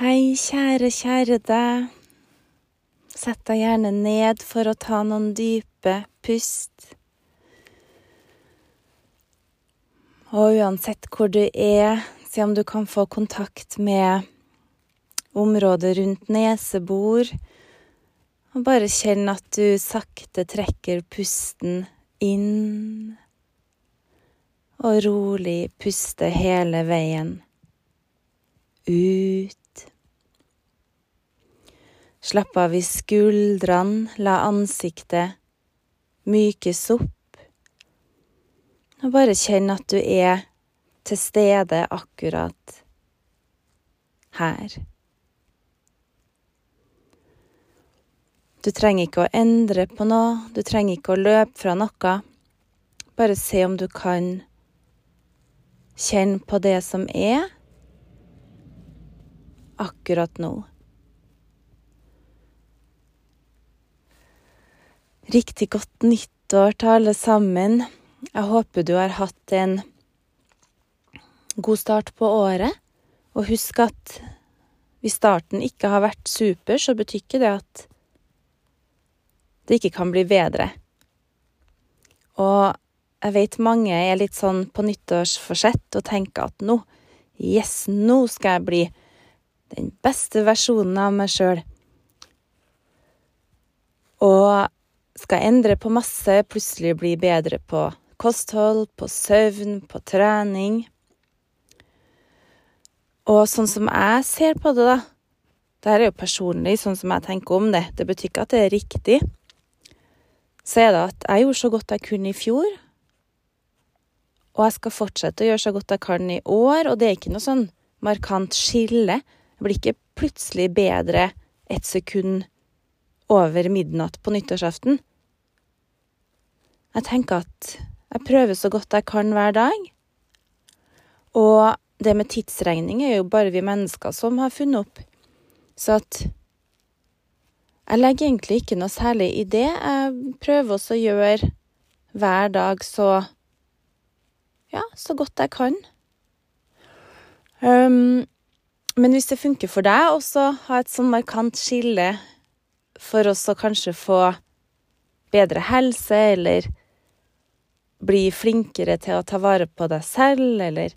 Hei, kjære, kjære deg. Sett deg gjerne ned for å ta noen dype pust. Og uansett hvor du er, se om du kan få kontakt med området rundt nesebor. Og bare kjenn at du sakte trekker pusten inn. Og rolig puste hele veien ut. Slapp av i skuldrene, la ansiktet mykes opp. Og bare kjenn at du er til stede akkurat her. Du trenger ikke å endre på noe, du trenger ikke å løpe fra noe. Bare se om du kan kjenne på det som er akkurat nå. Riktig godt nyttår til alle sammen. Jeg håper du har hatt en god start på året. Og husk at hvis starten ikke har vært super, så betyr ikke det at det ikke kan bli bedre. Og jeg vet mange er litt sånn på nyttårsforsett og tenker at nå, yes, nå skal jeg bli den beste versjonen av meg sjøl. Og skal endre på masse, plutselig bli bedre på kosthold, på søvn, på trening. Og sånn som jeg ser på det, da Det her er jo personlig, sånn som jeg tenker om det. Det betyr ikke at det er riktig. Så er det at jeg gjorde så godt jeg kunne i fjor. Og jeg skal fortsette å gjøre så godt jeg kan i år. Og det er ikke noe sånn markant skille. Jeg blir ikke plutselig bedre et sekund over midnatt på nyttårsaften. Jeg tenker at jeg prøver så godt jeg kan hver dag. Og det med tidsregning er jo bare vi mennesker som har funnet opp. Så at jeg legger egentlig ikke noe særlig i det. Jeg prøver også å gjøre hver dag så ja, så godt jeg kan. Um, men hvis det funker for deg også ha et sånn markant skille for oss å kanskje få bedre helse, eller bli flinkere til å ta vare på deg selv, eller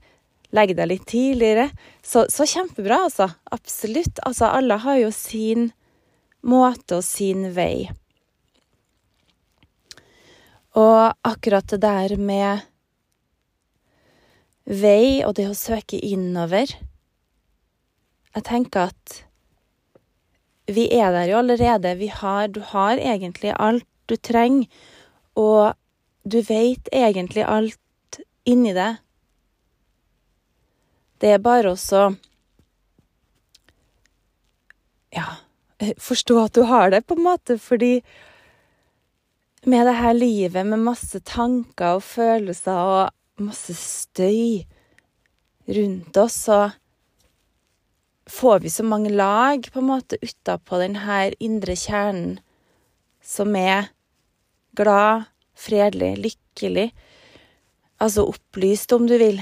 legge deg litt tidligere. Så, så, kjempebra, altså. Absolutt. Altså, alle har jo sin måte og sin vei. Og akkurat det der med vei og det å søke innover Jeg tenker at vi er der jo allerede. Har, du har egentlig alt du trenger. Og du veit egentlig alt inni deg. Det er bare også Ja, forstå at du har det, på en måte, fordi med det her livet med masse tanker og følelser og masse støy rundt oss, så får vi så mange lag på en måte utapå den her indre kjernen som er glad, fredelig, lykkelig. Altså opplyst, om du vil.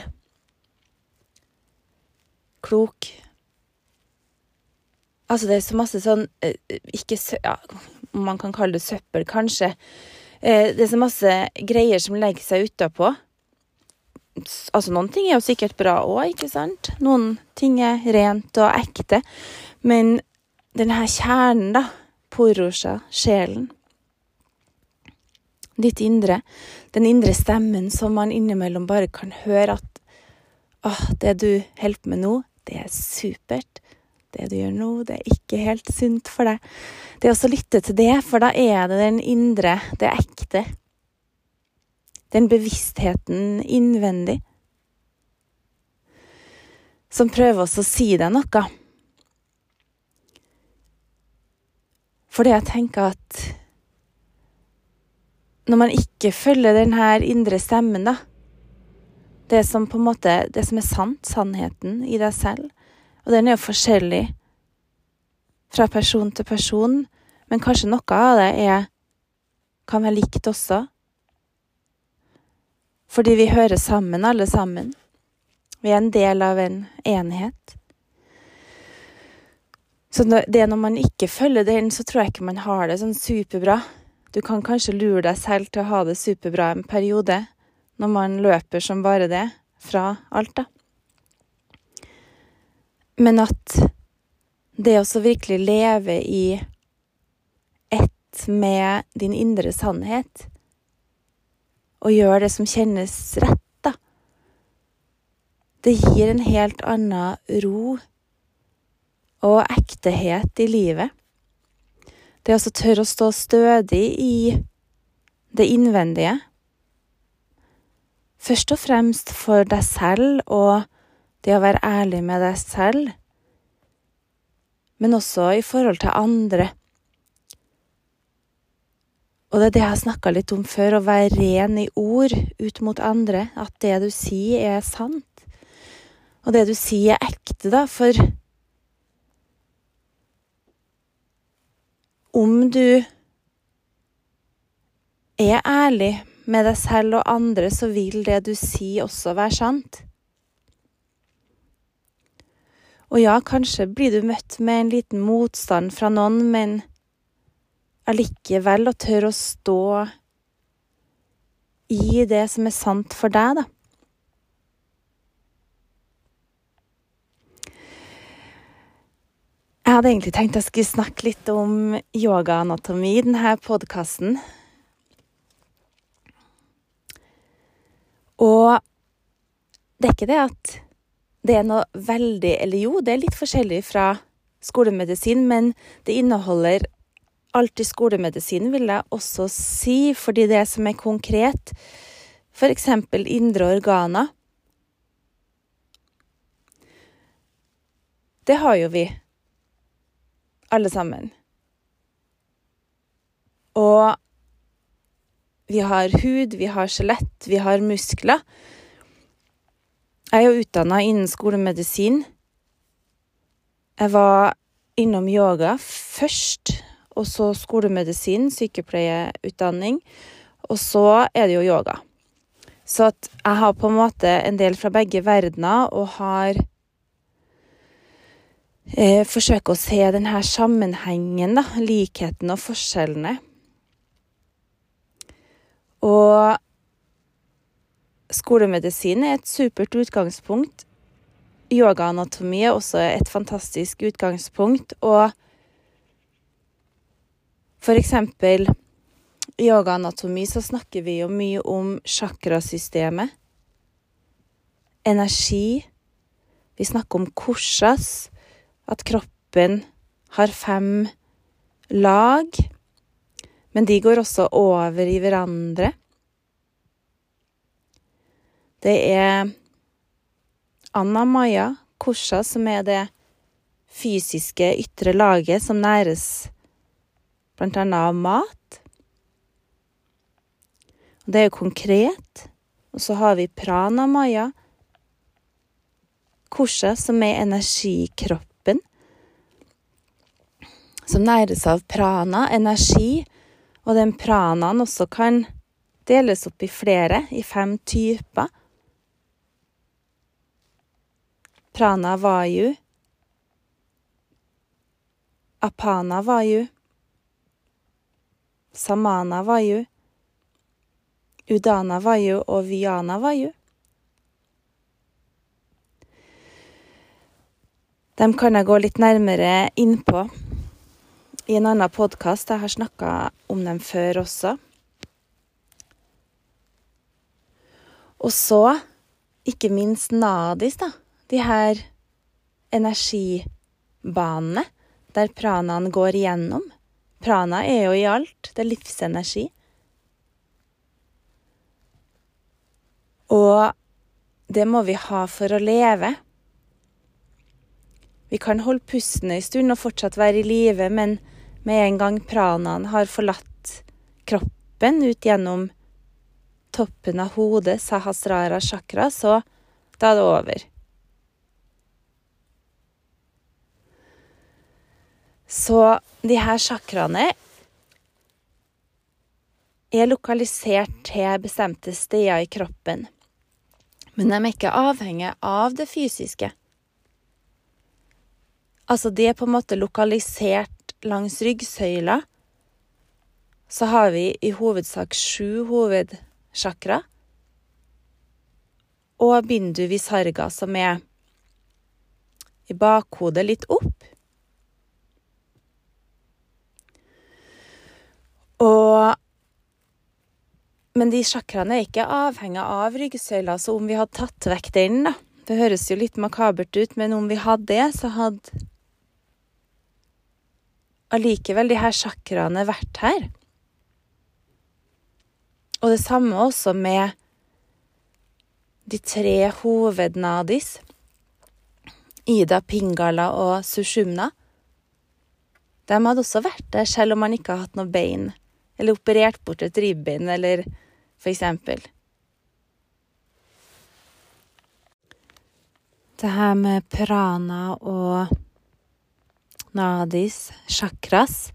Klok. Altså, det er så masse sånn eh, Ikke sø... Ja, man kan kalle det søppel, kanskje. Eh, det er så masse greier som legger seg utapå. Altså, noen ting er jo sikkert bra òg, ikke sant? Noen ting er rent og ekte. Men denne kjernen, da, Porosha, sjelen, ditt indre, den indre stemmen som man innimellom bare kan høre at åh, det du holder med nå, det er supert. Det du gjør nå, det er ikke helt sunt for deg. Det også å lytte til det, for da er det den indre, det ekte. Den bevisstheten innvendig som prøver oss å si deg noe. Fordi jeg tenker at når man ikke følger den her indre stemmen, da Det som på en måte Det som er sant, sannheten i deg selv. Og den er jo forskjellig fra person til person, men kanskje noe av det er kan være likt også. Fordi vi hører sammen, alle sammen. Vi er en del av en enhet. Så det når man ikke følger den, så tror jeg ikke man har det sånn superbra. Du kan kanskje lure deg selv til å ha det superbra en periode, når man løper som bare det fra alt, da. Men at det å virkelig leve i ett med din indre sannhet, og gjøre det som kjennes rett, da, det gir en helt annen ro og ektehet i livet. Det å tørre å stå stødig i det innvendige. Først og fremst for deg selv og det å være ærlig med deg selv, men også i forhold til andre. Og det er det jeg har snakka litt om før, å være ren i ord ut mot andre. At det du sier, er sant. Og det du sier, er ekte, da. For om du er ærlig med deg selv og andre, så vil det du sier, også være sant. Og ja, kanskje blir du møtt med en liten motstand fra noen, men allikevel å tørre å stå i det som er sant for deg, da. Jeg hadde egentlig tenkt jeg skulle snakke litt om yogaanatomi i denne podkasten. Og det er ikke det at det er noe veldig Eller jo, det er litt forskjellig fra skolemedisin, men det inneholder alt i skolemedisin, vil jeg også si, fordi det som er konkret, f.eks. indre organer Det har jo vi alle sammen. Og vi har hud, vi har skjelett, vi har muskler. Jeg er jo utdanna innen skolemedisin. Jeg var innom yoga først, og så skolemedisin, sykepleieutdanning, Og så er det jo yoga. Så jeg har på en måte en del fra begge verdener, og har eh, forsøke å se denne sammenhengen, da, likheten og forskjellene. Og skolemedisin er et supert utgangspunkt. Yogaanatomi er også et fantastisk utgangspunkt. Og for eksempel i yogaanatomi så snakker vi jo mye om chakrasystemet. Energi. Vi snakker om korsas at kroppen har fem lag, men de går også over i hverandre. Det er Anna Maja Kosha som er det fysiske ytre laget som næres blant annet av mat. Det er jo konkret. Og så har vi prana Maja, Kosha, som er energikropp som næres av prana, energi, og den pranaen også kan deles opp i flere, i fem typer. Prana vayu, apana vayu, samana vayu, udana vayu og vyana vayu. Dem kan jeg gå litt nærmere inn på i en annen podkast. Jeg har snakka om dem før også. Og så, ikke minst Nadis, da. De her energibanene der pranaen går igjennom. Prana er jo i alt. Det er livsenergi. Og det må vi ha for å leve. Vi kan holde pusten en stund og fortsatt være i live, men med en gang pranaen har forlatt kroppen ut gjennom toppen av hodet, sahasrara chakra, så da er det over. Så de her chakraene er lokalisert til bestemte steder i kroppen. Men de er ikke avhengig av det fysiske. Altså, de er på en måte lokalisert langs ryggsøyla. Så har vi i hovedsak sju hovedsjakra. Og bindu visarga, som er i bakhodet litt opp. Og Men de sjakraene er ikke avhengig av ryggsøyla, så om vi hadde tatt vekk den, da Det høres jo litt makabert ut, men om vi hadde det, så hadde allikevel de her chakraene vært her. Og det samme også med de tre hovednadis. Ida, Pingala og Sushumna. De hadde også vært der, selv om man ikke har hatt noe bein. Eller operert bort et ribbein, eller for eksempel. Det her med prana og nadis, chakras,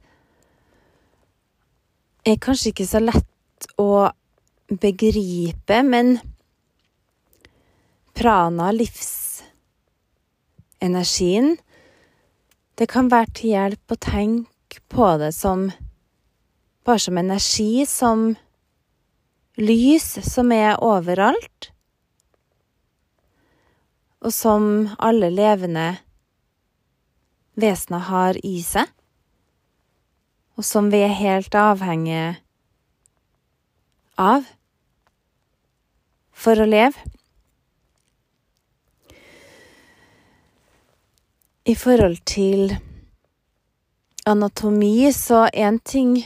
er kanskje ikke så lett å begripe, men prana, livsenergien, det kan være til hjelp å tenke på det som bare som energi, som lys som er overalt, og som alle levende vesener har i seg, og som vi er helt avhengige av for å leve. I forhold til anatomi, så én ting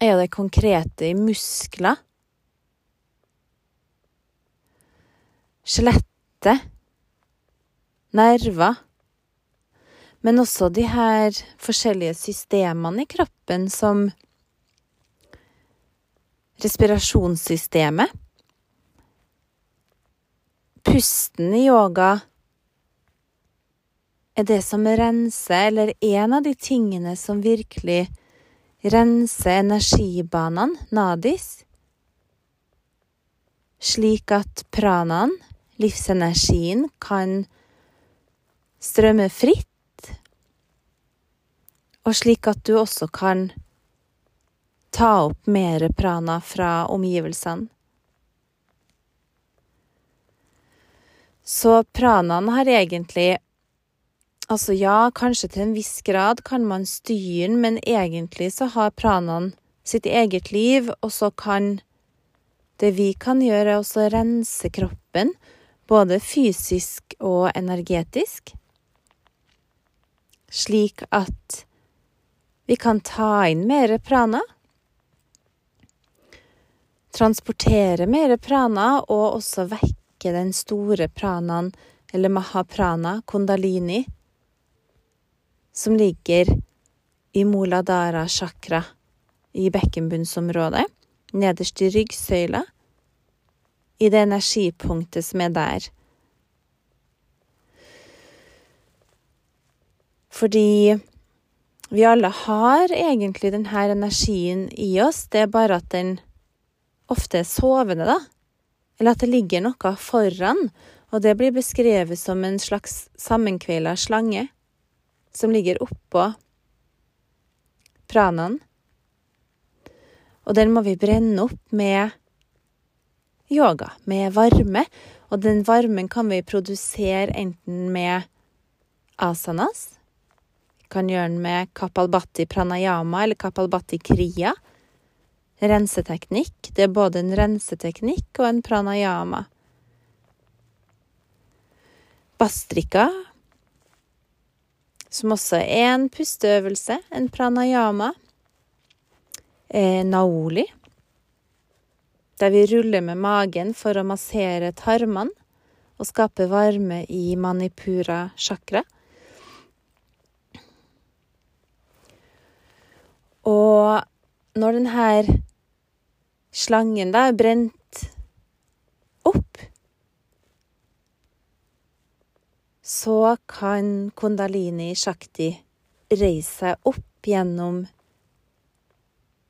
er det konkrete i muskler. Skjelettet. Nerver. Men også de her forskjellige systemene i kroppen som respirasjonssystemet. Pusten i yoga er det som renser, eller en av de tingene som virkelig renser energibanene, nadis, slik at pranaen, livsenergien, kan strømme fritt, og slik at du også kan ta opp mer prana fra omgivelsene. Så pranaen har egentlig Altså ja, kanskje til en viss grad kan man styre den, men egentlig så har pranaen sitt eget liv, og så kan det vi kan gjøre, er også rense kroppen, både fysisk og energetisk, slik at vi kan ta inn mer prana, transportere mer prana, og også vekke den store pranaen, eller mahaprana, kundalini, som ligger i Muladhara chakra i bekkenbunnsområdet, nederst i ryggsøyla, i det energipunktet som er der. Fordi vi alle har egentlig denne energien i oss, det er bare at den ofte er sovende, da. Eller at det ligger noe foran, og det blir beskrevet som en slags sammenkveila slange som ligger oppå pranaen. Og den må vi brenne opp med yoga, med varme. Og den varmen kan vi produsere enten med asanas kan gjøre den med kapalbati pranayama eller kapalbati kriya. Renseteknikk. Det er både en renseteknikk og en pranayama. Bastrika som også er en pusteøvelse, en pranayama. Eh, naoli, der vi ruller med magen for å massere tarmene og skape varme i manipura chakra. Og når denne slangen da er brent opp så kan kundalini shakti reise seg opp gjennom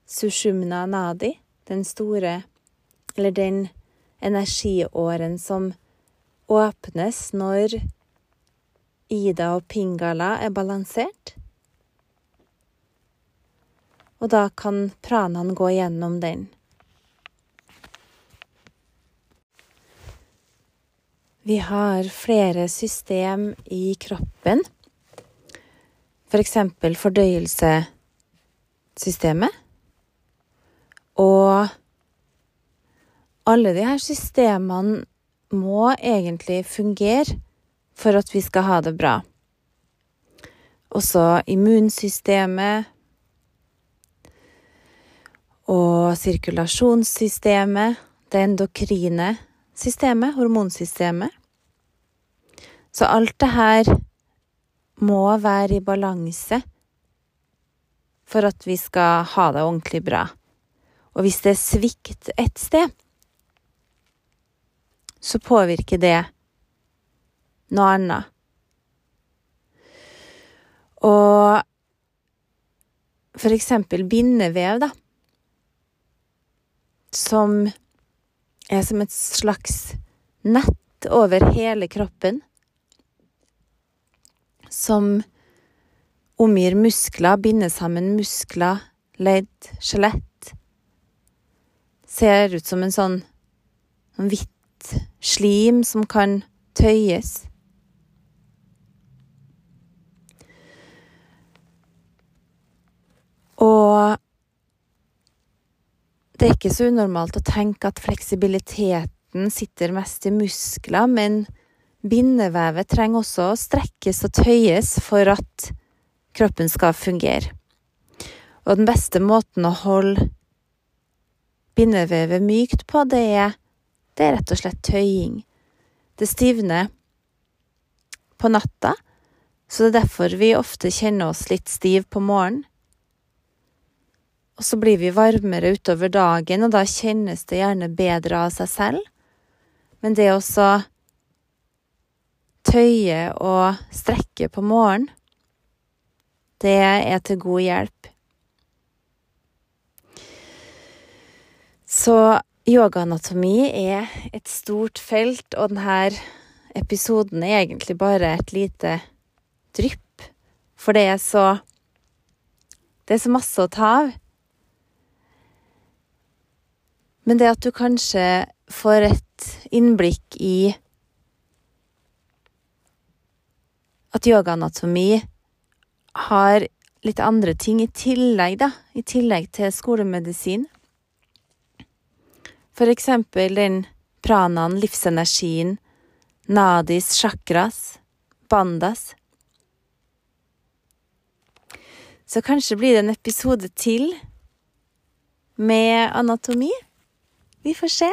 sushumna nadi, den store Eller den energiåren som åpnes når Ida og Pingala er balansert. Og da kan pranaen gå gjennom den. Vi har flere system i kroppen. For eksempel fordøyelsessystemet. Og alle her systemene må egentlig fungere for at vi skal ha det bra. Også immunsystemet og sirkulasjonssystemet, det endokrine systemet, hormonsystemet. Så alt det her må være i balanse for at vi skal ha det ordentlig bra. Og hvis det er svikt et sted, så påvirker det noe annet. Og for eksempel bindevev, da, som er som et slags nett over hele kroppen, som omgir muskler, binder sammen muskler, ledd, skjelett. Ser ut som en sånn, hvitt slim som kan tøyes. Og det er ikke så unormalt å tenke at fleksibiliteten sitter mest i muskler, men bindevevet trenger også å strekkes og tøyes for at kroppen skal fungere. Og den beste måten å holde bindevevet mykt på, det er, det er rett og slett tøying. Det stivner på natta, så det er derfor vi ofte kjenner oss litt stiv på morgenen. Og så blir vi varmere utover dagen, og da kjennes det gjerne bedre av seg selv. Men det å tøye og strekke på morgenen, det er til god hjelp. Så yogaanatomi er et stort felt, og denne episoden er egentlig bare et lite drypp. For det er så Det er så masse å ta av. Men det at du kanskje får et innblikk i at yogaanatomi har litt andre ting i tillegg, da. I tillegg til skolemedisin. For eksempel den pranaen, livsenergien, nadis, chakras, bandas. Så kanskje blir det en episode til med anatomi. Vi får se.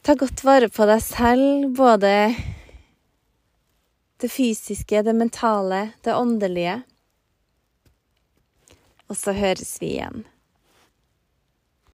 Ta godt vare på deg selv, både det fysiske, det mentale, det åndelige. Og så høres vi igjen.